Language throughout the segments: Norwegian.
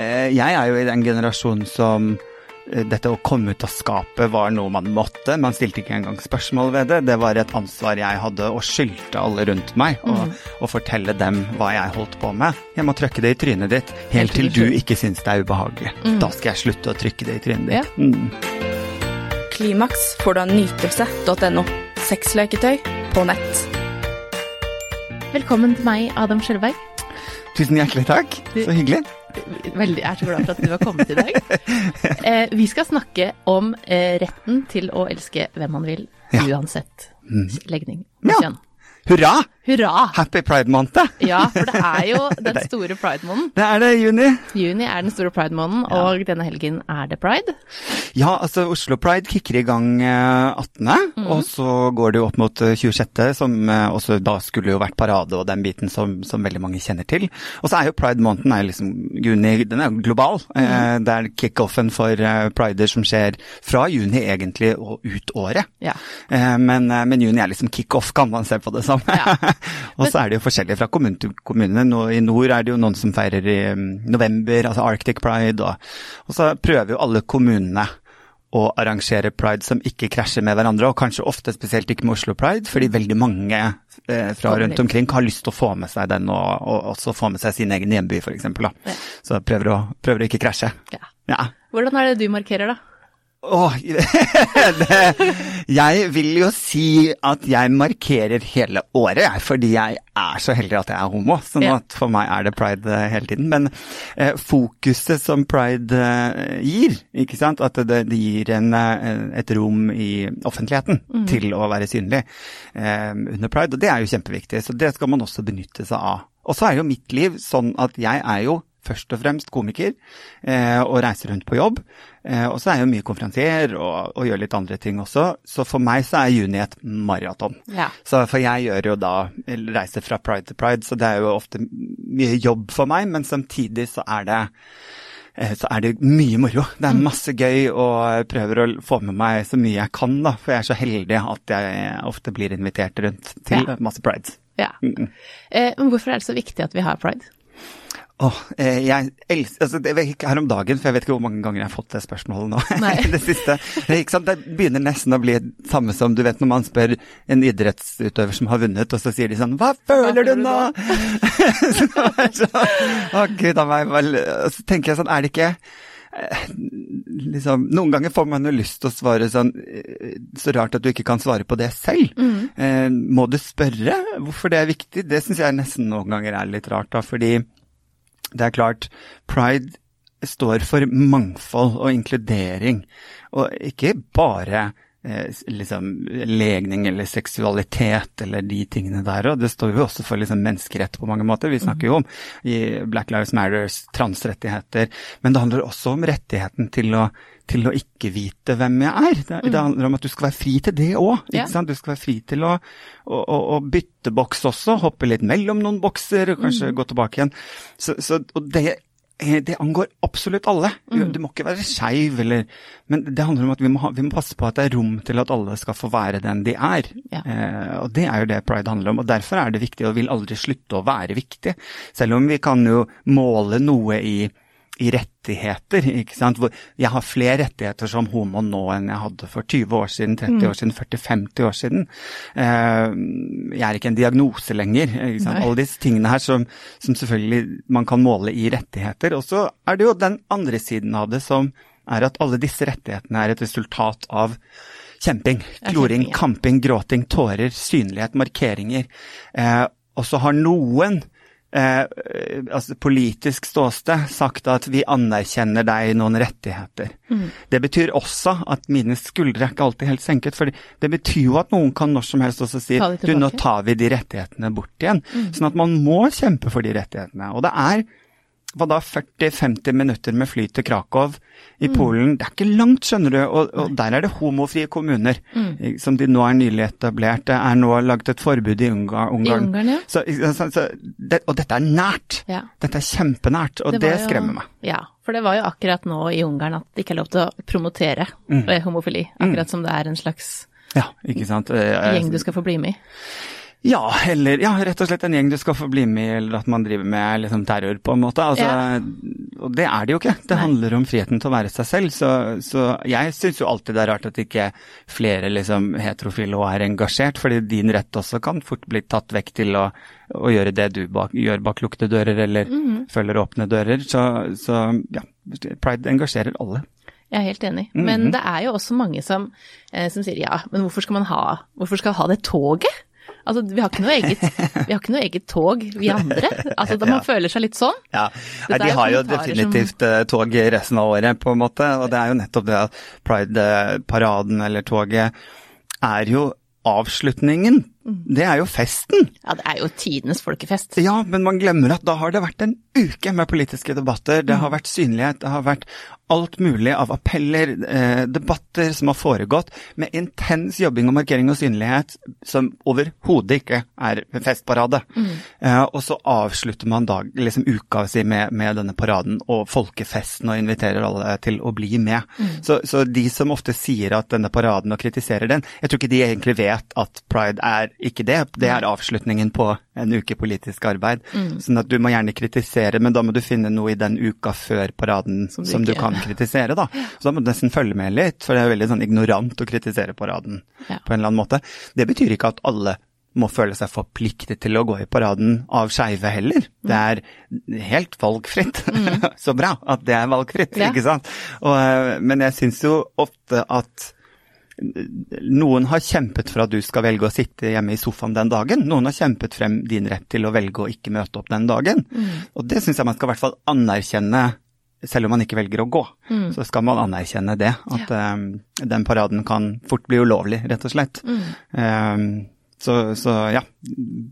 Eh, jeg er jo i den generasjonen som eh, dette å komme ut av skapet var noe man måtte. Man stilte ikke engang spørsmål ved det. Det var et ansvar jeg hadde og skyldte alle rundt meg og, mm. og fortelle dem hva jeg holdt på med. Jeg må trykke det i trynet ditt helt til du ikke syns det er ubehagelig. Da skal jeg slutte å trykke det i trynet Ja. ditt. Mm. Klimaks får du av nytelse.no. Sexleketøy på nett. Velkommen til meg, Adam Skjølberg. Tusen hjertelig takk. Så hyggelig. Veldig, jeg er så glad for at du har kommet i dag. Eh, vi skal snakke om eh, retten til å elske hvem man vil, Ja. uansett legning og Ja. Hurra! Hurra! Happy pride-måned! Ja, for det er jo den store pride-måneden. Det er det juni. Juni er den store pride-måneden, og denne helgen er det pride. Ja, altså Oslo Pride kicker i gang eh, 18., mm. og så går det jo opp mot eh, 26., som eh, også da skulle jo vært parade og den biten som, som veldig mange kjenner til. Og så er jo pride-måneden er liksom juni, den er jo global. Eh, Mhm. det er kickoffen for eh, prider som skjer fra juni egentlig og ut året. Ja. Eh, men, eh, men juni er liksom kickoff, kan man se på det som. Ja. og så er det jo forskjellig fra kommune til kommune. Nå, I nord er det jo noen som feirer i mm, november, altså Arctic Pride. Og, og så prøver jo alle kommunene å arrangere pride som ikke krasjer med hverandre, og kanskje ofte spesielt ikke med Oslo Pride, fordi veldig mange eh, fra rundt omkring har lyst til å få med seg den, og, og også få med seg sin egen hjemby f.eks. Ja. Så prøver å, prøver å ikke krasje. ja. Ja. Hvordan er det du markerer, da? Åh, jeg vil jo si at jeg markerer hele året, jeg, fordi jeg er så heldig at jeg er homo. Sånn at for meg er det pride hele tiden. Men eh, fokuset som pride eh, gir, ikke sant, at det, gir en, eh, et rom i offentligheten til å være synlig under pride, og det er jo kjempeviktig. Så det skal man også benytte seg av. Og så er jo mitt liv sånn at jeg er jo først og fremst komiker eh, og reiser rundt på jobb. Eh, og så er jeg jo mye konferansier og, og gjør litt andre ting også. Så for meg så er juni et maraton. Ja. Så for jeg gjør jo da reiser fra pride til pride, så det er jo ofte mye jobb for meg, men samtidig så er det eh, så er det mye moro. Det er masse gøy, og jeg prøver å få med meg så mye jeg kan, da. For jeg er så heldig at jeg ofte blir invitert rundt til masse prides. ja. Eh, men hvorfor er det så viktig at vi har pride? Eh, jeg elsker altså, Det her om dagen, for jeg vet ikke hvor mange ganger jeg har fått det spørsmålet nå. Det siste. Det, er det begynner nesten å bli det samme som du vet når man spør en idrettsutøver som har vunnet, og så sier de sånn Hva føler du nå? så, så, å gud a meg. Så tenker jeg sånn, er det ikke eh, Liksom, noen ganger får man jo lyst til å svare sånn eh, Så rart at du ikke kan svare på det selv. Eh, må du spørre hvorfor det er viktig? Det syns jeg nesten noen ganger er litt rart, da, fordi det er klart, pride står for mangfold og inkludering, og ikke bare liksom legning eller seksualitet eller de tingene der, og det står jo også for liksom menneskerett på mange måter. Vi snakker jo om i Black Lives Matters transrettigheter, men det handler også om rettigheten til å til å ikke vite hvem jeg er. Det, det handler om at du skal være fri til det òg. Ja. Du skal være fri til å, å, å, bytte boks også, hoppe litt mellom noen bokser, og kanskje gå tilbake igjen. Så, så, og det, eh, det angår absolutt alle. Du må ikke være skeiv, eller Men det handler om at vi må, ha, vi må passe på at det er rom til at alle skal få være den de er. Ja. Eh, og det er jo det pride handler om. Og derfor er det viktig, og vil aldri slutte å være viktig. Selv om vi kan jo måle noe i i rettigheter. ikke sant? Hvor jeg har flere rettigheter som homo nå enn jeg hadde for 20 år siden, 30 år siden, 40-50 år siden. Jeg er ikke en diagnose lenger. ikke sant? Nei. Alle disse tingene her som, som selvfølgelig man kan måle i rettigheter. Og så er det jo den andre siden av det som er at alle disse rettighetene er et resultat av kjemping. Kloring, kamping, gråting, tårer, synlighet, markeringer. Eh, og så har noen eh, eh, altså politisk ståsted sagt at vi anerkjenner deg noen rettigheter. Mm. Det betyr også at mine skuldre er ikke alltid helt senket, for det betyr jo at noen kan når som helst også si du, nå tar vi de rettighetene bort igjen. Sånn at man må kjempe for de rettighetene. Og det er hva da, 40-50 minutter med fly til Krakow i Polen. Det er ikke langt, skjønner du, og, og der er det homofrie kommuner, mm. som de nå er nylig etablert. Det er nå laget et forbud i Ungar, I Ungarn. Ungarn, ja. Så, så, så, det, og dette er nært. Ja. Dette er kjempenært, og det, var jo- skremmer meg. Ja, for det var jo akkurat nå i Ungarn at det ikke er lov til å promotere Mm. eh, homofili. Akkurat som det er en slags Ja, sant. Eh, gjeng du skal få bli med i. Ja, eller ja, rett og slett en gjeng du skal få bli med i, eller at man driver med liksom terror, på en måte. Altså, og det er det jo ikke. Det Nei. handler om friheten til å være seg selv. Så, så jeg syns jo alltid det er rart at ikke flere liksom heterofile og er engasjert, fordi din rett også kan fort bli tatt vekk til å, å gjøre det du bak, gjør bak lukkede dører, eller følger åpne dører. Så, så ja, pride engasjerer alle. Jeg er helt enig. Men det er jo også mange som, eh, som sier ja, men hvorfor skal man ha, hvorfor skal ha det toget? Altså, vi har ikke noe eget, vi har ikke noe eget tog, vi andre. Altså, da man Ja. føler seg litt sånn. Ja, Nei, de har jo definitivt som... tog resten av året, på en måte. Og det er jo nettopp det at Pride-paraden eller toget er jo avslutningen. Det er jo festen. Ja, det er jo tidenes folkefest. Ja, men man glemmer at da har det vært en uke med politiske debatter. Det har vært synlighet, det har vært alt mulig av appeller, eh, debatter som har foregått med intens jobbing og markering og synlighet som overhodet ikke er festparade. Eh, og så avslutter man dag, liksom uka si med, med denne paraden og folkefesten og inviterer alle til å bli med. Så, så de som ofte sier at denne paraden og kritiserer den, jeg tror ikke de egentlig vet at pride er ikke det. Det er avslutningen på en uke politisk arbeid. Sånn at du må gjerne kritisere, men da må du finne noe i den uka før paraden Som som du du, kan kritisere, da. Så da må du nesten følge med litt, for det er veldig sånn ignorant å kritisere paraden Ja. på en eller annen måte. Det betyr ikke at alle må føle seg forpliktet til å gå i paraden av skeive heller. Det er helt valgfritt. Så bra at det er valgfritt, Ja. ikke sant. Og, eh, men jeg syns jo ofte at noen har kjempet for at du skal velge å sitte hjemme i sofaen den dagen. Noen har kjempet frem din rett til å velge å ikke møte opp den dagen. Og det syns jeg man skal i hvert fall anerkjenne, selv om man ikke velger å gå. Så skal man anerkjenne det, at eh, den paraden kan fort bli ulovlig, rett og slett. Eh, så, så ja,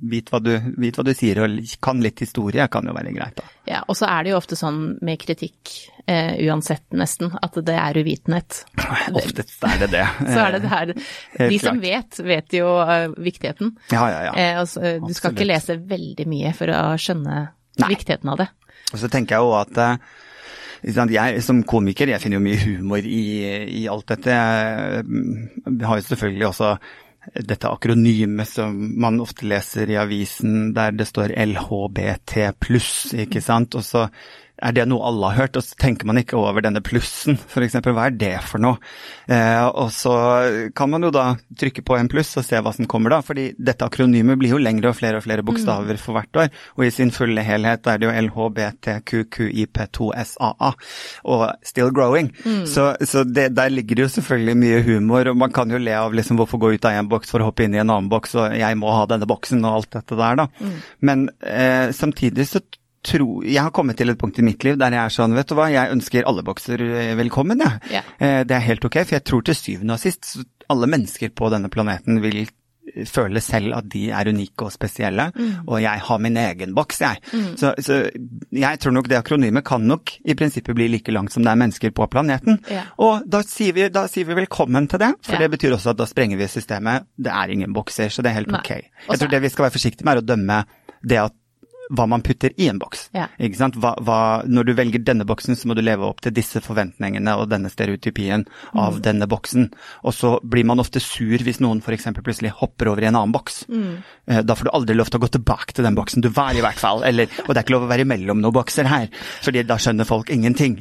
vit hva, du, vit hva du sier, og kan litt historie kan jo være greit, da. Ja, og så er det jo ofte sånn med kritikk, eh, uansett nesten, at det er uvitenhet. Oftest er det det. Så er det det her De som vet, vet jo uh, viktigheten. Ja, ja, ja. Eh, og så, eh, du skal Absolutt. ikke lese veldig mye for å skjønne Nei. viktigheten av det. Og så tenker jeg jo at uh, jeg som komiker, jeg finner jo mye humor i, i alt dette. Jeg mm, har jo selvfølgelig også dette akronymet som man ofte leser i avisen, der det står LHBT pluss, ikke sant. Og så er det noe alle har hørt, og så tenker man ikke over denne plussen, f.eks. Hva er det for noe? Eh, og så kan man jo da trykke på en pluss og se hva som kommer da, fordi dette akronymet blir jo lengre og flere og flere bokstaver for hvert år, og i sin fulle helhet er det jo LHBTQQIP2SAA, og still growing. Så, så det, der ligger det jo selvfølgelig mye humor, og man kan jo le av liksom hvorfor gå ut av en boks for å hoppe inn i en annen boks, og jeg må ha denne boksen og alt dette der, da. Men eh, samtidig så tro, jeg har kommet til et punkt i mitt liv der jeg er sånn, vet du hva, jeg ønsker alle bokser eh, velkommen, jeg. Ja. Yeah. Det er helt ok, for jeg tror til syvende og sist alle mennesker på denne planeten vil eh, føle selv at de er unike og spesielle, og jeg har min egen boks, jeg. Så, så jeg tror nok det akronymet kan nok i prinsippet bli like langt som det er mennesker på planeten. Ja. Og da sier, vi, da sier vi velkommen til det, for Ja. det betyr også at da sprenger vi systemet. Det er ingen bokser, så det er helt Nei. ok. Jeg Også, tror det vi skal være forsiktige med er å dømme det at hva man putter i en boks. Ja. Hva, hva, når du velger denne boksen, så må du leve opp til disse forventningene og denne stereotypien av denne boksen. Og så blir man ofte sur hvis noen f.eks. plutselig hopper over i en annen boks. Mm. Da får du aldri lov til å gå tilbake til den boksen du var i, hvert fall. Eller, og det er ikke lov å være mellom noen bokser her, fordi da skjønner folk ingenting.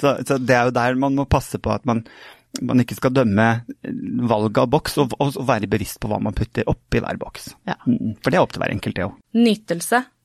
Så, så det er jo der man må passe på at man man ikke skal dømme valget av boks, og, og, og være bevisst på hva man putter oppi hver boks. Ja. Mm, For det er opp til hver enkelt, det òg.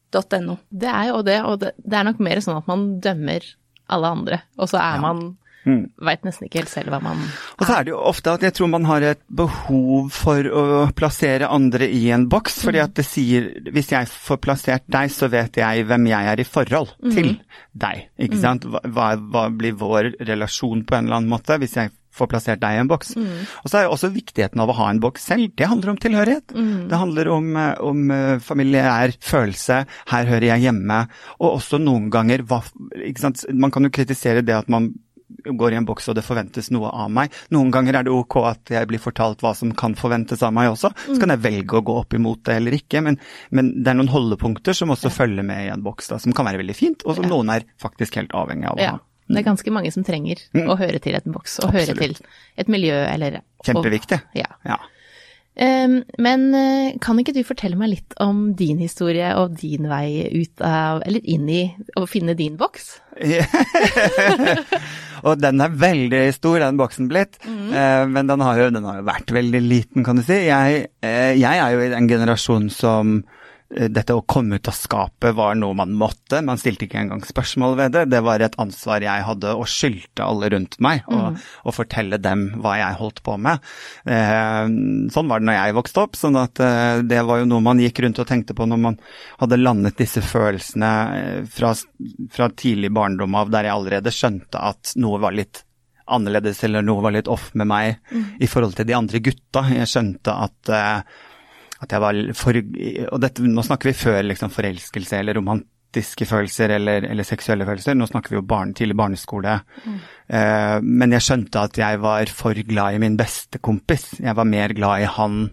Nytelse.no. Det er jo det, og det, det er nok mer sånn at man dømmer alle andre, og så er man Mm. Veit nesten ikke helt selv hva man Og så er det jo ofte at jeg tror man har et behov for å plassere andre i en boks, fordi at det sier hvis jeg får plassert deg, så vet jeg hvem jeg er i forhold til deg. Ikke sant? Hva, hva, hva blir vår relasjon på en eller annen måte, hvis jeg får plassert deg i en boks. Og så er også viktigheten av å ha en boks selv. Det handler om tilhørighet. Det handler om, eh, om eh, familiær følelse. Her hører jeg hjemme. Og også noen ganger hva? Man kan jo kritisere det at man går i en boks og det forventes noe av meg. Noen ganger er det ok at jeg blir fortalt hva som kan forventes av meg også. Så kan jeg velge å gå opp imot det eller ikke, men, men det er noen holdepunkter som også følger med i en boks, da, som kan være veldig fint, og som noen er faktisk helt avhengig av å Ja. Det er ganske mange som trenger å høre til et boks, og høre til et miljø eller og- Kjempeviktig. Ja. Ja. Um, men uh, kan ikke du fortelle meg litt om din historie og din vei ut av, eller inn i, å finne din boks? og den er veldig stor, den boksen blitt. Mm. Uh, men den har, jo, den har, jo, vært veldig liten, kan du si. Jeg, uh, jeg er jo i den generasjonen som Eh, dette å komme ut av skapet var noe man måtte, man stilte ikke engang spørsmål ved det. Det var et ansvar jeg hadde og skyldte alle rundt meg og, mm. fortelle dem hva jeg holdt på med. Eh, sånn var det når jeg vokste opp, sånn at eh, det var jo noe man gikk rundt og tenkte på når man hadde landet disse følelsene eh, fra, fra tidlig barndom av, der jeg allerede skjønte at noe var litt annerledes eller noe var litt off med meg mm. i forhold til de andre gutta. Jeg skjønte at uh, at jeg var for Og dette, nå snakker vi før liksom forelskelse eller romantiske følelser eller, eller seksuelle følelser. Nå snakker vi jo barn, tidlig barneskole. Mm. Eh, men jeg skjønte at jeg var for glad i min beste kompis. Jeg var mer glad i han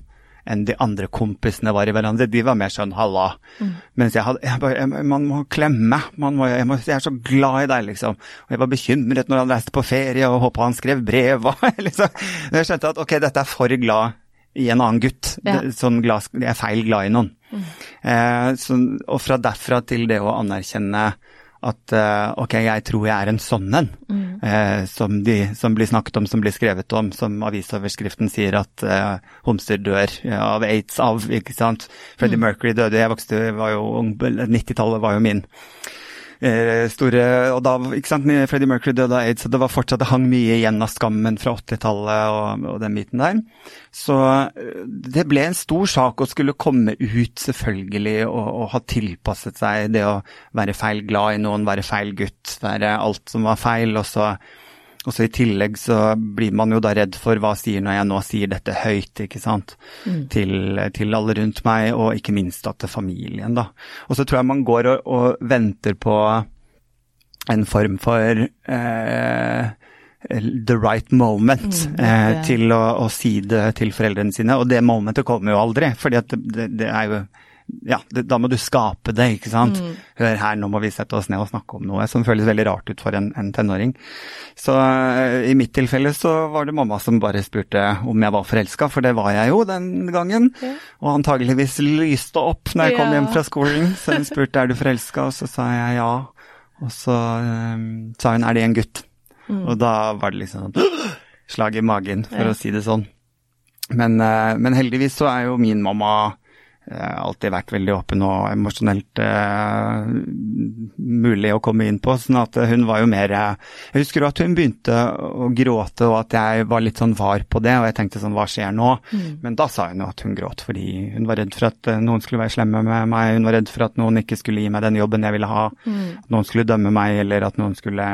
enn de andre kompisene var i hverandre. De var mer sånn halla. Mm. Mens jeg hadde jeg bare, jeg, Man må klemme. Man må, jeg, må, jeg, er så glad i deg, liksom. Og jeg var bekymret når han reiste på ferie og håpa han skrev brev. Og, liksom. Jeg skjønte at ok, dette er for glad i en annen gutt. Ja. Sånn glad, jeg er feil glad i noen. Mm. Eh, så, og fra derfra til det å anerkjenne at eh, ok, jeg tror jeg er en sånn en, mm. eh, som, de, som, blir snakket om, som blir skrevet om, som avisoverskriften sier at uh, homser dør av aids av, ikke sant. Freddie mm. Mercury døde, jeg vokste, var jo 90-tallet var jo min eh, store Og da, ikke sant, Freddie Mercury døde av aids, så det var fortsatt, det hang mye igjen av skammen fra 80-tallet og, og, den biten der. Så eh, det ble en stor sak å skulle komme ut, selvfølgelig, og, og ha tilpasset seg det å være feil glad i noen, være feil gutt, være alt som var feil. og så og så I tillegg så blir man jo da redd for hva sier når jeg nå sier dette høyt, ikke sant. Mm. Til, til, alle rundt meg, og ikke minst da til familien, da. Og så tror jeg man går og, og venter på en form for eh, the right moment mm, eh, til å, å, si det til foreldrene sine. Og det momentet kommer jo aldri, at det, det er jo ja, det, da må du skape det, ikke sant. Mm. Hør her, nå må vi sette oss ned og snakke om noe som føles veldig rart ut for en, en tenåring. Så uh, i mitt tilfelle så var det mamma som bare spurte om jeg var forelska, for det var jeg jo den gangen. Ja. Og antageligvis lyste opp når jeg kom ja. hjem fra skolen. Så hun spurte er du forelska, og så sa jeg ja. Og så uh, sa hun er det en gutt? Mm. Og da var det liksom sånn slag i magen, for ja. å si det sånn. Men, uh, men heldigvis så er jo min mamma alltid vært veldig åpen og emosjonelt uh, mulig å komme inn på. sånn at hun var jo mer Jeg husker at hun begynte å gråte, og at jeg var litt sånn var på det. Og jeg tenkte sånn, hva skjer nå? Mm. Men da sa hun jo at hun gråt fordi hun var redd for at eh, noen skulle være slemme med meg. Hun var redd for at noen ikke skulle gi meg den jobben jeg ville ha. Mm. At noen skulle dømme meg, eller at noen skulle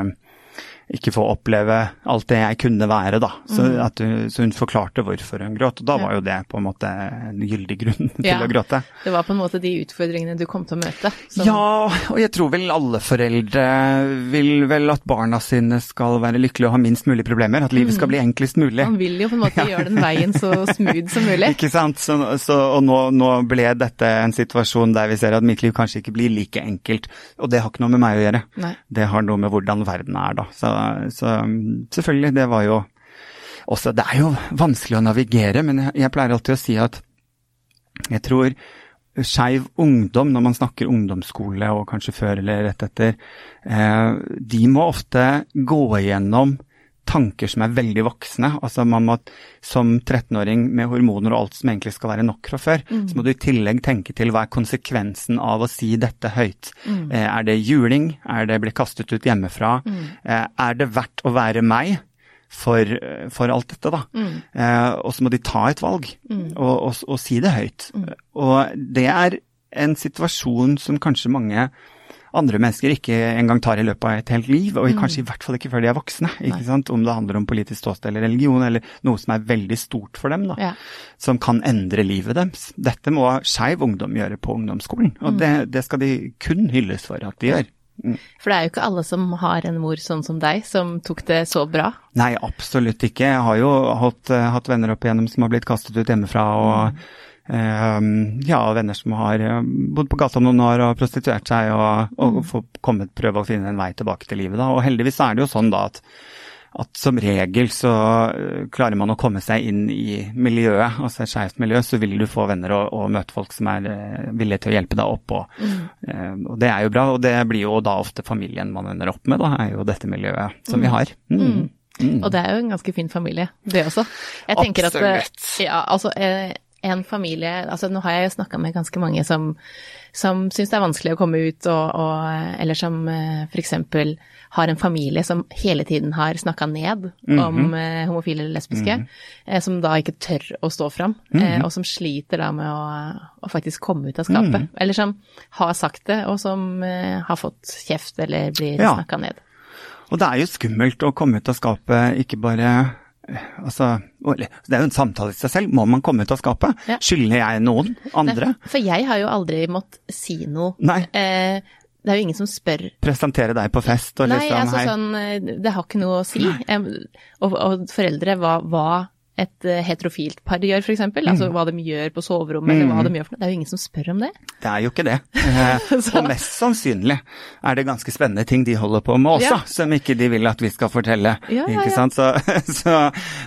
ikke få oppleve alt det jeg kunne være, da. Så, mm. at, så hun forklarte hvorfor hun gråt. Og da var jo det på en måte en gyldig grunn til ja, å gråte. Det var på en måte de utfordringene du kom til å møte? Som... Ja, og jeg tror vel alle foreldre vil vel at barna sine skal være lykkelige og ha minst mulig problemer. At livet skal mm. bli enklest mulig. Man vil jo på en måte gjøre den veien så smooth som mulig. ikke sant. Så, så, og nå, nå, ble dette en situasjon der vi ser at mitt liv kanskje ikke blir like enkelt. Og det har ikke noe med meg å gjøre. Nei. Det har noe med hvordan verden er, da. Så så selvfølgelig, det var jo også Det er jo vanskelig å navigere, men jeg, jeg pleier alltid å si at jeg tror skeiv ungdom, når man snakker ungdomsskole og kanskje før eller rett etter, eh, de må ofte gå igjennom tanker som er veldig voksne. Altså man må som 13-åring med hormoner og alt som egentlig skal være nok fra før, mm. så må du i tillegg tenke til hva er konsekvensen av å si dette høyt. Mm. Eh, er det juling? Er det bli kastet ut hjemmefra? Mm. Eh, er det verdt å være meg? For, for alt dette, da. Mm. Eh, og så må de ta et valg, mm. og, og, og, si det høyt. Mm. Og det er en situasjon som kanskje mange andre mennesker ikke engang tar i løpet av et helt liv, og mm. kanskje i hvert fall ikke før de er voksne. Om det handler om politisk ståsted eller religion, eller noe som er veldig stort for dem, da. Ja. Som kan endre livet deres. Dette må skeiv ungdom gjøre på ungdomsskolen, og mm. det, det, skal de kun hylles for at de gjør. Mm. For det er jo ikke alle som har en mor sånn som deg, som tok det så bra? Nei, absolutt ikke. Jeg har jo hatt, hatt venner opp igjennom som har blitt kastet ut hjemmefra. og mm ja, venner som har eh, bodd på gata noen år og prostituert seg, og, og mm. få kommet, prøve å finne en vei tilbake til livet. Da. Og heldigvis er det jo sånn da at, at som regel så øh, klarer man å komme seg inn i miljøet, altså et skeivt miljø, så vil du få venner og, og møte folk som er uh, villige til å hjelpe deg opp. Og, mm. og, det er jo bra, og det blir jo da ofte familien man ender opp med, da, er jo dette miljøet som mm. vi har. Mm. mm. Mm. Og det er jo en ganske fin familie, det også. Jeg tenker Absolutt. At, ja, altså, en familie altså Nå har jeg jo snakka med ganske mange som, som syns det er vanskelig å komme ut, og, og, eller som uh, f.eks. har en familie som hele tiden har snakka ned mm -hmm. om uh, homofile eller lesbiske, mm -hmm. som da ikke tør å stå fram, mm -hmm. og som sliter da med å, å faktisk komme ut av skapet. Mhm. Eller som har sagt det, og som har fått kjeft eller blir ja. snakka ned. Og det er jo skummelt å komme ut av skapet, ikke bare Altså, det er jo en samtale i seg selv. Må man komme ut av skapet? Ja. Skylder jeg noen andre? Nei, for jeg har jo aldri måttet si noe. Nei. Eh, det er jo ingen som spør. Presentere deg på fest og Nei, liksom Nei, altså sånn, eh, det har ikke noe å si. Og, og, foreldre, hva, hva et eh, heterofilt par gjør, f.eks. Mm. Altså hva de gjør på soverommet, mm. eller hva de gjør for noe. Det er jo ingen som spør om det. Det er jo ikke det. Eh, og mest sannsynlig er det ganske spennende ting de holder på med også, ja. som ikke de vil at vi skal fortelle. Ja, ja, ikke sant? Så, så,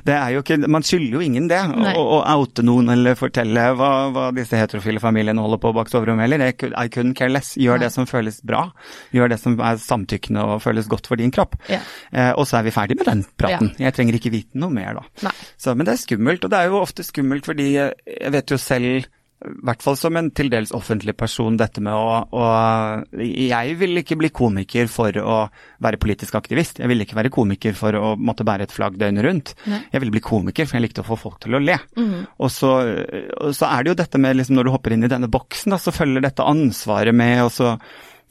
det er jo ikke Man skylder jo ingen det, å, å, oute noen eller fortelle hva, hva, disse heterofile familiene holder på bak soverommet heller. I couldn't care less. Gjør Nei. det som føles bra. Gjør det som er samtykkende og føles godt for din kropp. Eh, og så er vi ferdig med den praten. Jeg trenger ikke vite noe mer da. Nei. Så men det er skummelt. Og det er jo ofte skummelt fordi jeg vet jo selv, i hvert fall som en til dels offentlig person, dette med å, å Jeg vil ikke bli komiker for å være politisk aktivist. Jeg ville ikke være komiker for å måtte bære et flagg døgnet rundt. Nei. Jeg ville bli komiker for jeg likte å få folk til å le. Mm. Og, så, og, så, er det jo dette med liksom, når du hopper inn i denne boksen, da, så følger dette ansvaret med. og så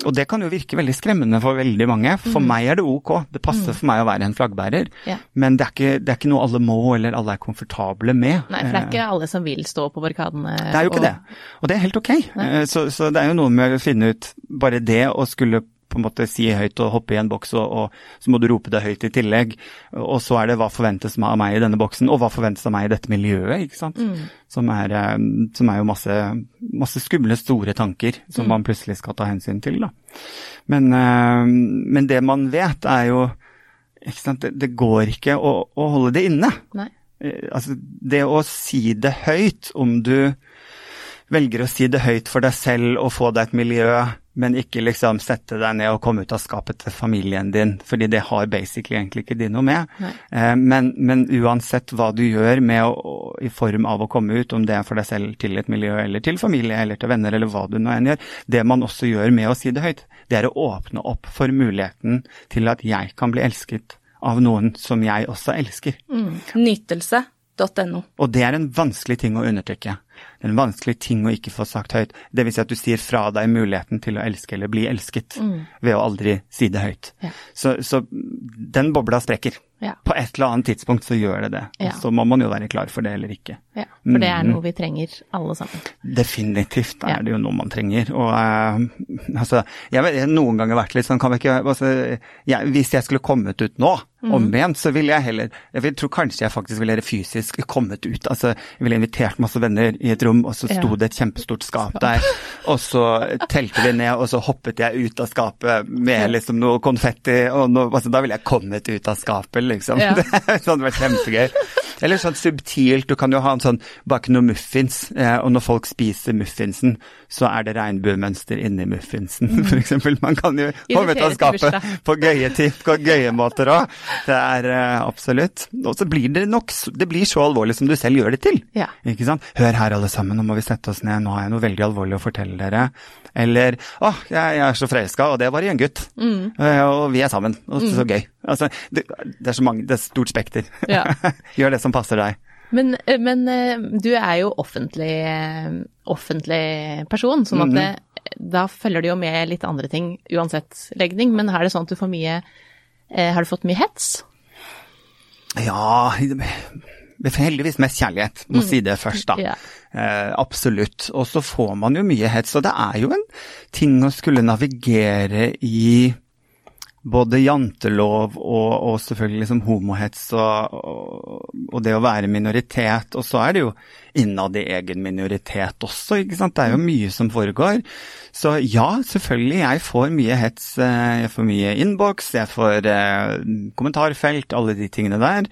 og det kan jo virke veldig skremmende for veldig mange. For mm. meg er det ok, det passer mm. for meg å være en flaggbærer. Ja. Men det er, ikke, det er, ikke, noe alle må eller alle er komfortable med. Nei, for det er ikke alle som vil stå på barrikadene. Det er jo ikke og... det. Og det er helt ok. Eh, så, så, det er jo noe med å finne ut bare det å skulle på en måte si høyt og hoppe i en boks, og, og, så må du rope det høyt i tillegg. Og så er det hva forventes av meg i denne boksen, og hva forventes av meg i dette miljøet, ikke sant. Mm. Som, er, eh, som, er, jo masse, masse skumle, store tanker som mm. man plutselig skal ta hensyn til, da. Men, eh, men det man vet, er jo ikke sant, det, går ikke å, å, holde det inne. Nei. Eh, altså, det å si det høyt, om du velger å si det høyt for deg selv og få deg et miljø men ikke liksom sette deg ned og komme ut av skapet til familien din, fordi det har basically egentlig ikke de noe med. Eh, men, men, uansett hva du gjør med å, i form av å komme ut, om det er for deg selv til et miljø eller til familie eller til venner eller hva du nå enn gjør, det man også gjør med å si det høyt, det er å åpne opp for muligheten til at jeg kan bli elsket av noen som jeg også elsker. Mm. Nytelse.no. Og det er en vanskelig ting å undertrykke en vanskelig ting å ikke få sagt høyt. Dvs. Si at du sier fra deg muligheten til å elske eller bli elsket mm. ved å aldri si det høyt. Ja. Så, så, den bobla sprekker. Ja. På et eller annet tidspunkt så gjør det det. Ja. Så må man jo være klar for det eller ikke. Ja, For det er mm. noe vi trenger alle sammen. Definitivt er det jo noe man trenger. Og uh, altså, jeg har noen ganger vært litt sånn, kan vi ikke altså, jeg, Hvis jeg skulle kommet ut nå, mm. omvendt, så ville jeg heller Jeg tror kanskje jeg faktisk ville fysisk kommet ut. Altså, jeg ville invitert masse venner i et rom, og så sto det et kjempestort skap der. Og så telte vi ned, og så hoppet jeg ut av skapet med liksom noe konfetti, og noe, altså, da ville jeg kommet ut av skapet, liksom. Ja. Det hadde vært kjempegøy. Eller sånn subtilt, du kan jo ha en sånn bake noe muffins, og når folk spiser muffinsen, så er det regnbuemønster inni muffinsen, mm. f.eks. Man kan jo komme ut av skapet på gøye, på gøye måter òg. Det er eh, absolutt. Og så blir det nok Det blir så alvorlig som du selv gjør det til. Ja. Ikke sant. Hør her, alle sammen, nå må vi sette oss ned, nå har jeg noe veldig alvorlig å fortelle dere. Eller å, jeg, jeg er så forelska, og det var i en gutt. Mm. Eh, og vi er sammen, og det er så mm. gøy. Altså, det, det, er så mange, det er stort spekter. Ja. Gjør det som passer deg. Men, eh, men, eh, du er jo offentlig, offentlig person, sånn at det, da følger det jo med litt andre ting uansett legning. Men er det sånn at du får mye Har du fått mye hets? Ja heldigvis mest kjærlighet, må mm. si det først, da. Yeah. Eh, absolutt. Og så får man jo mye hets, og det er jo en ting å skulle navigere i både jantelov og, og selvfølgelig liksom homohets og, og, og, det å være minoritet. Og så er det jo innad i egen minoritet også, ikke sant. Det er jo mye som foregår. Så ja, selvfølgelig, jeg får mye hets. Eh, jeg får mye innboks, jeg får eh, kommentarfelt, alle de tingene der.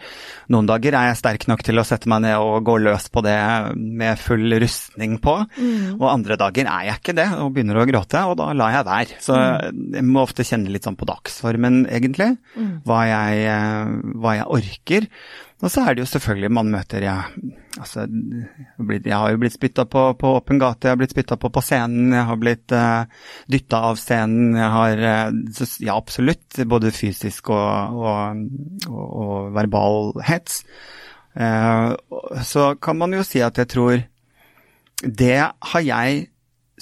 Noen dager er jeg sterk nok til å sette meg ned og gå løs på det med full rustning på. Mm. Og andre dager er jeg ikke det og begynner å gråte, og da lar jeg være. Så mm. jeg må ofte kjenne litt sånn på dagsformen, egentlig, mm. hva, jeg, eh, hva jeg orker. Og så er det jo selvfølgelig man møter ja, altså, Jeg har jo blitt spytta på på åpen gate, jeg har blitt spytta på på scenen, jeg har blitt uh, eh, dytta av scenen. Jeg har uh, Ja, absolutt. Både fysisk og, og, og, og verbal hets. Uh, så kan man jo si at jeg tror Det har jeg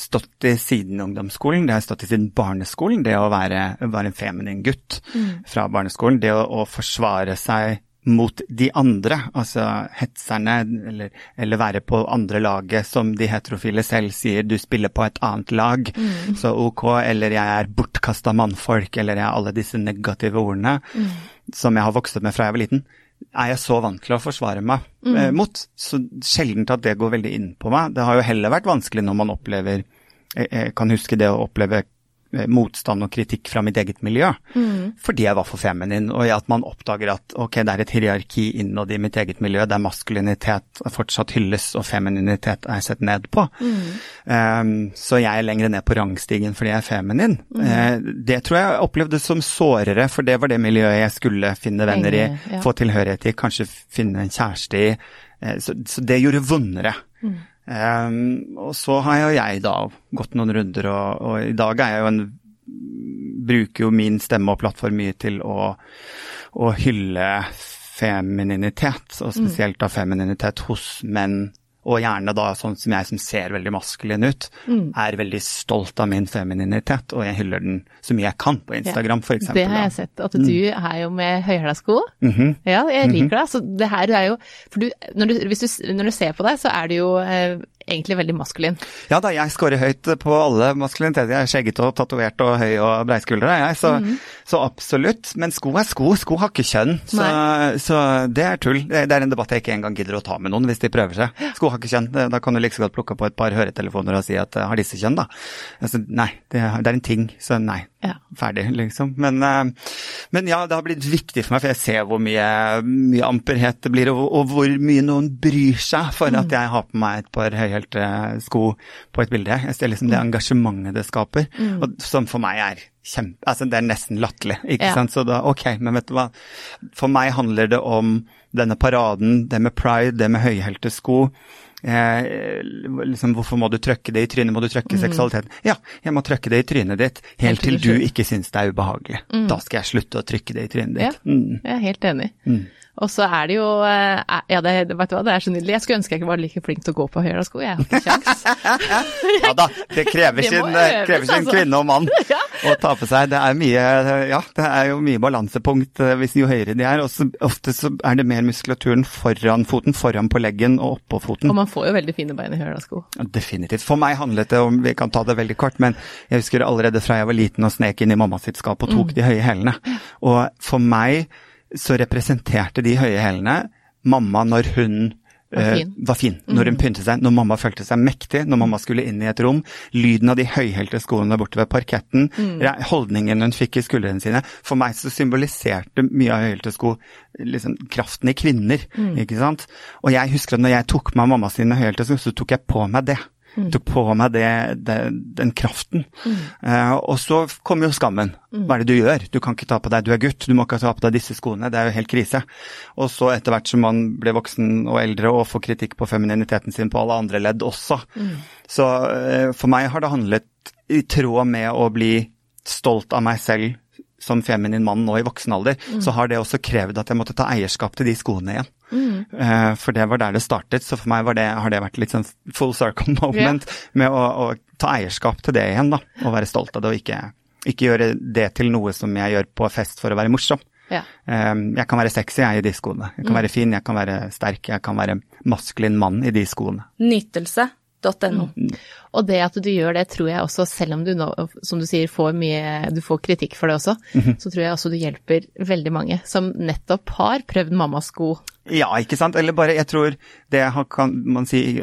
stått i siden ungdomsskolen, det har jeg stått i siden barneskolen. Det å være, være en feminin gutt mm. fra barneskolen. Det å, å forsvare seg mot de andre, altså hetserne, eller, eller, være på andre laget, som de heterofile selv sier, du spiller på et annet lag, mm. så ok, eller jeg er bortkasta mannfolk, eller jeg er alle disse negative ordene mm. som jeg har vokst opp med fra jeg var liten, er jeg så vant til å forsvare meg mm. eh, mot. Så sjelden at det går veldig inn på meg. Det har jo heller vært vanskelig når man opplever Jeg, jeg kan huske det å oppleve Eh, motstand og kritikk fra mitt eget miljø. Mm. Fordi jeg var for feminin, og at man oppdager at ok, det er et hierarki innad i mitt eget miljø, der maskulinitet fortsatt hylles og femininitet er sett ned på. Mm. Um, så jeg er lenger ned på rangstigen fordi jeg er feminin. Mm. Uh, det tror jeg opplevde som sårere, for det var det miljøet jeg skulle finne venner i, ja. få tilhørighet i, kanskje finne en kjæreste i. Uh, så, så, det gjorde vondere. Mm. Um, og så har jo jeg da gått noen runder, og, og, i dag er jeg jo en Bruker jo min stemme og plattform mye til å, å hylle femininitet, og spesielt da femininitet hos menn og gjerne da sånn som jeg som ser veldig maskulin ut, mm. er veldig stolt av min femininitet, og jeg hyller den så mye jeg kan på Instagram, f.eks. Det har jeg sett, at du mm. er jo med høyhæla sko. Mm -hmm. Ja, jeg liker -hmm. det. Så det her er jo For du, når, du, du, når du ser på deg, så er du jo eh, egentlig veldig maskulin. Ja da, jeg scorer høyt på alle maskuliniteter. Jeg er skjeggete og tatovert og høy og breiskuldra, jeg. Så, mm så, absolutt. Men sko er sko. Sko har ikke kjønn. Så, så, det er tull. Det er en debatt jeg ikke engang gidder å ta med noen hvis de prøver seg. Sko har ikke kjønn. Da kan du like så godt plukke på et par høretelefoner og si at har disse kjønn, da? Altså, nei, det, det, er en ting. Så nei. Ja. Ferdig, liksom. Men, eh, men, ja, det har blitt viktig for meg, for jeg ser hvor mye, mye amperhet det blir, og, og, hvor mye noen bryr seg for mm. at jeg har på meg et par høye helt sko på et bilde. Jeg ser liksom det mm. engasjementet det skaper, mm. og som for meg er kjempe Altså, det er nesten latterlig, ikke ja. sant. Så da, ok, men vet du hva. For meg handler det om denne paraden, det med pride, det med høyhælte sko. Eh, liksom, hvorfor må du trøkke det i trynet, må du trøkke mm. seksualiteten? Ja, jeg må trøkke det i trynet ditt helt, helt til du ikke syns det er ubehagelig. Mm. Da skal jeg slutte å trykke det i trynet ditt. Ja, mm. jeg er helt enig. Mm. Og så er det jo eh, Ja, det, vet du hva, det er så nydelig. Jeg skulle ønske jeg ikke var like flink til å gå på høyre sko, jeg har ikke kjangs. ja da, det krever sin, øves, krever sin altså. kvinne og mann ja. å ta på seg. Det er mye, ja, det er jo mye balansepunkt eh, hvis jo høyere de er. Og ofte så er det mer muskulaturen foran foten, foran på leggen og oppå foten. Og man får jo veldig fine bein i høyre sko. Definitivt. For meg handlet det om, vi kan ta det veldig kort, men jeg husker allerede fra jeg var liten og snek inn i mammas sitt skap og tok mm. de høye hælene. Og for meg så representerte de høye hælene mamma når hun var eh, fin. Var fin. Når hun mm. pyntet seg, når mamma følte seg mektig, når mamma skulle inn i et rom. Lyden av de høyhælte skoene borte ved parketten, mm. holdningen hun fikk i skuldrene sine. For meg så symboliserte mye av høyhælte sko liksom, kraften i kvinner, mm. ikke sant. Og jeg husker at når jeg tok meg mamma sine høyhælte sko, så tok jeg på meg det. Mm. Tok på meg det, det, den kraften. Mm. Uh, og så kom jo skammen. Mm. Hva er det du gjør? Du kan ikke ta på deg, du er gutt, du må ikke ta på deg disse skoene. Det er jo helt krise. Og så etter hvert som man ble voksen og eldre og får kritikk på femininiteten sin på alle andre ledd også. Mm. Så uh, for meg har det handlet i tråd med å bli stolt av meg selv som feminin mann nå i voksen alder, mm. så har det også krevd at jeg måtte ta eierskap til de skoene igjen. Mm. Uh, for det var der det startet, så for meg det, har det vært litt sånn full circle moment yeah. med å, å, ta eierskap til det igjen, da. Og være stolt av det, og ikke, ikke, gjøre det til noe som jeg gjør på fest for å være morsom. Yeah. Uh, jeg kan være sexy jeg, i de skoene. Jeg kan mm. være fin, jeg kan være sterk, jeg kan være maskulin mann i de skoene. Nytelse nytelse.no. Og det at du gjør det, tror jeg også, selv om du nå, som du sier, får mye Du får kritikk for det også, så tror jeg også du hjelper veldig mange som nettopp har prøvd mammas sko. Ja, ikke sant. Eller bare, jeg tror det kan man si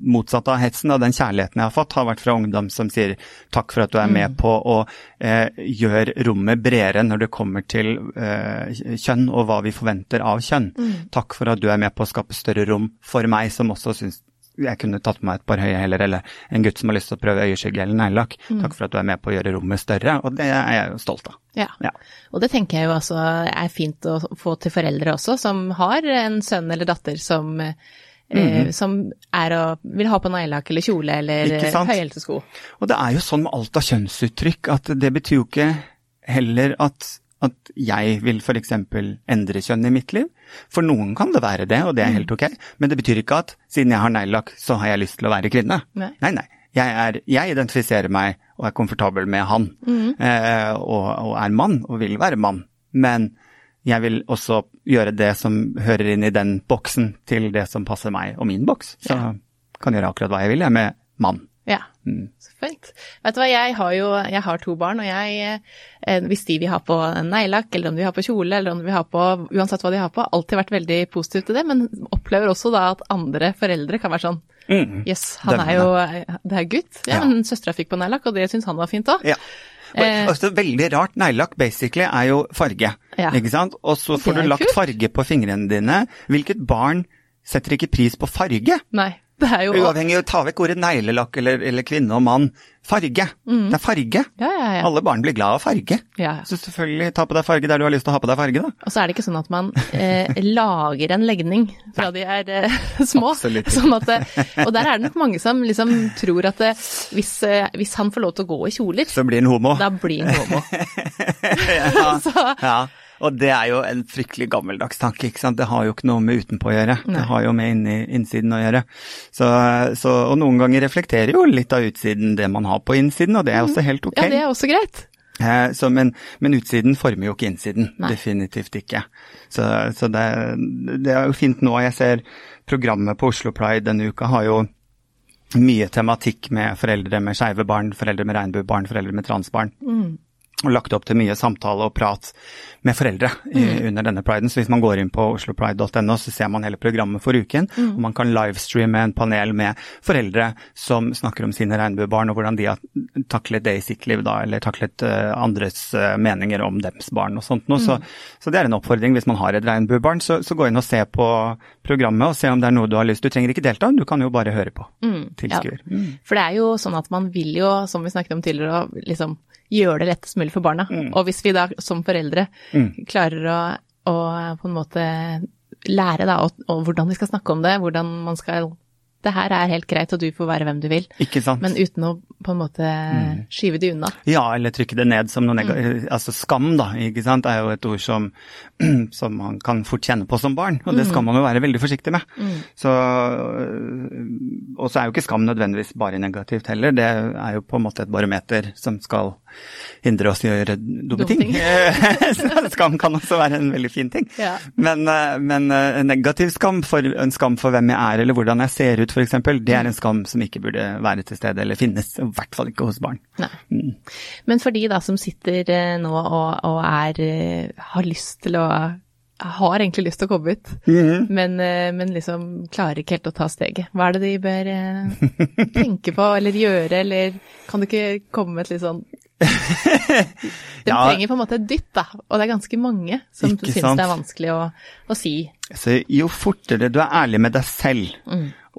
motsatt av hetsen, og den kjærligheten jeg har fått, har vært fra ungdom som sier takk for at du er med på å eh, gjøre rommet bredere når det kommer til eh, kjønn og hva vi forventer av kjønn. Takk for at du er med på å skape større rom for meg som også syns jeg kunne tatt på meg et par høye hæler, eller en gutt som har lyst til å prøve øyeskygge eller neglelakk. Takk for at du er med på å gjøre rommet større, og det er jeg jo stolt av. Ja. Ja. Og det tenker jeg jo altså er fint å få til foreldre også, som har en sønn eller datter som, eh, som er og vil ha på neglelakk eller kjole eller Mhm. Høyhælte sko. Og det er jo sånn med alt av kjønnsuttrykk at det betyr jo ikke heller at, at jeg vil f.eks. endre kjønn i mitt liv. For noen kan det være det, og det er helt ok. Men det betyr ikke at siden jeg har neglelakk, så har jeg lyst til å være kvinne. Nei. nei. nei. Jeg, er, jeg identifiserer meg og er komfortabel med han, eh, og, og er mann og vil være mann. Men jeg vil også gjøre det som hører inn i den boksen til det som passer meg og min boks. Så kan gjøre akkurat hva jeg vil, jeg, med mann. Ja, så fint. Vet du hva, jeg har jo jeg har to barn, og jeg, eh, hvis de vil ha på neglelakk, eller om de vil ha på kjole, eller om de vil ha på uansett hva de har på, alltid vært veldig positiv til det, men opplever også da at andre foreldre kan være sånn Mm. yes, han er jo Det er gutt. Ja, Ja. men søstera fikk på neglelakk, og det syns han var fint òg. Ja. Eh. Også veldig rart, neglelakk basically er jo farge, Ja. ikke sant? Og så får du lagt farge på fingrene dine. Hvilket barn setter ikke pris på farge? Nei, det er jo Uavhengig av å ta vekk ordet neglelakk eller, eller kvinne og mann. Farge. Det er farge. Ja, ja, ja. Alle barn blir glad av farge. Så selvfølgelig ta på deg farge der du har lyst til å ha på deg farge, da. Og så er det ikke sånn at man eh, lager en legning fra de er eh, små. Absolutt. Sånn at, og der er det nok mange som liksom tror at det, hvis, eh, hvis han får lov til å gå i kjoler, Så blir han homo. da blir han homo. ja. Så- ja. Og det er jo en fryktelig gammeldags tanke, ikke sant. Det har jo ikke noe med utenpå å gjøre. Nei. Det har jo med inni, innsiden å gjøre. Så, så, og noen ganger reflekterer jo litt av utsiden det man har på innsiden, og det er også helt ok. Ja, det er også greit. Eh, så, men, men utsiden former jo ikke innsiden. Nei. Definitivt ikke. Så, så det, det er jo fint nå. Jeg ser programmet på Oslo Pride denne uka har jo mye tematikk med foreldre med skeive barn, foreldre med regnbuebarn, foreldre med transbarn. Og lagt opp til mye samtale og prat med foreldre i, under denne priden. Så hvis man går inn på oslopride.no, så ser man hele programmet for uken. Og man kan livestreame en panel med foreldre som snakker om sine regnbuebarn, og hvordan de har taklet det i sitt liv, da, eller taklet uh, andres uh, meninger om dems barn og sånt noe. Så, så det er en oppfordring. Hvis man har et regnbuebarn, så, så gå inn og se på programmet, og se om det er noe du har lyst Du trenger ikke delta, du kan jo bare høre på. Tilskuer. Ja. For det er jo sånn at man vil jo, som vi snakket om tidligere, liksom gjøre det lettest mulig for barna. Og hvis vi da som foreldre klarer å, å på en måte lære da, og, og hvordan vi skal snakke om det, hvordan man skal Det her er helt greit, og du får være hvem du vil. Ikke sant? Men uten å på en måte skyve det unna. Ja, eller trykke det ned som noe negativt. Altså skam, da, ikke sant, er jo et ord som, som man kan fort kjenne på som barn, og det skal man jo være veldig forsiktig med. Så, øh, og så er jo ikke skam nødvendigvis bare negativt heller, det er jo på en måte et barometer som skal hindre oss i å gjøre dumme ting. skam kan også være en veldig fin ting. Ja. Men, øh, men øh, negativ skam, for, en skam for hvem jeg er eller hvordan jeg ser ut f.eks., det er en skam som ikke burde være til stede eller finnes, i hvert fall ikke hos barn. Nei. Men for de da som sitter eh, nå og, og er, eh, har lyst til å har egentlig lyst til å komme ut, men, -hmm. men liksom klarer ikke helt å ta steget. Hva er det de bør eh, tenke på eller gjøre, eller kan du ikke komme med et litt sånn De Ja. trenger på en måte et dytt, da, og det er ganske mange som Ikke syns sant? det er vanskelig å, å si. Så jo fortere du er ærlig med deg selv,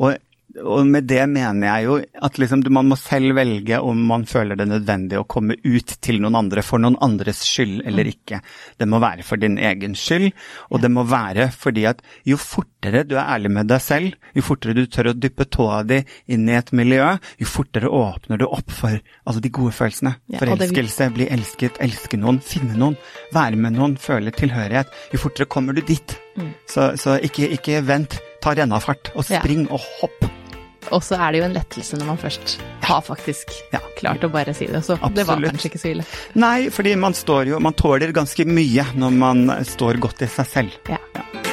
og, og med det mener jeg jo at liksom man må selv velge om man føler det nødvendig å komme ut til noen andre for noen andres skyld eller ikke. Det må være for din egen skyld, og det må være fordi at jo fortere du er ærlig med deg selv, jo fortere du tør å dyppe tåa di inn i et miljø, jo fortere åpner du opp for altså de gode følelsene. Ja, Forelskelse, bli elsket, elske noen, finne noen, være med noen, føle tilhørighet. Jo fortere kommer du dit. Så, så ikke, ikke vent, ta rennafart, og Ja. spring og hopp. Og så er det jo en lettelse når man først har faktisk Ja. klart å bare si det. Så det var kanskje ikke så ille. Nei, fordi man står jo, man tåler ganske mye når man står godt i seg selv. Ja. Ja.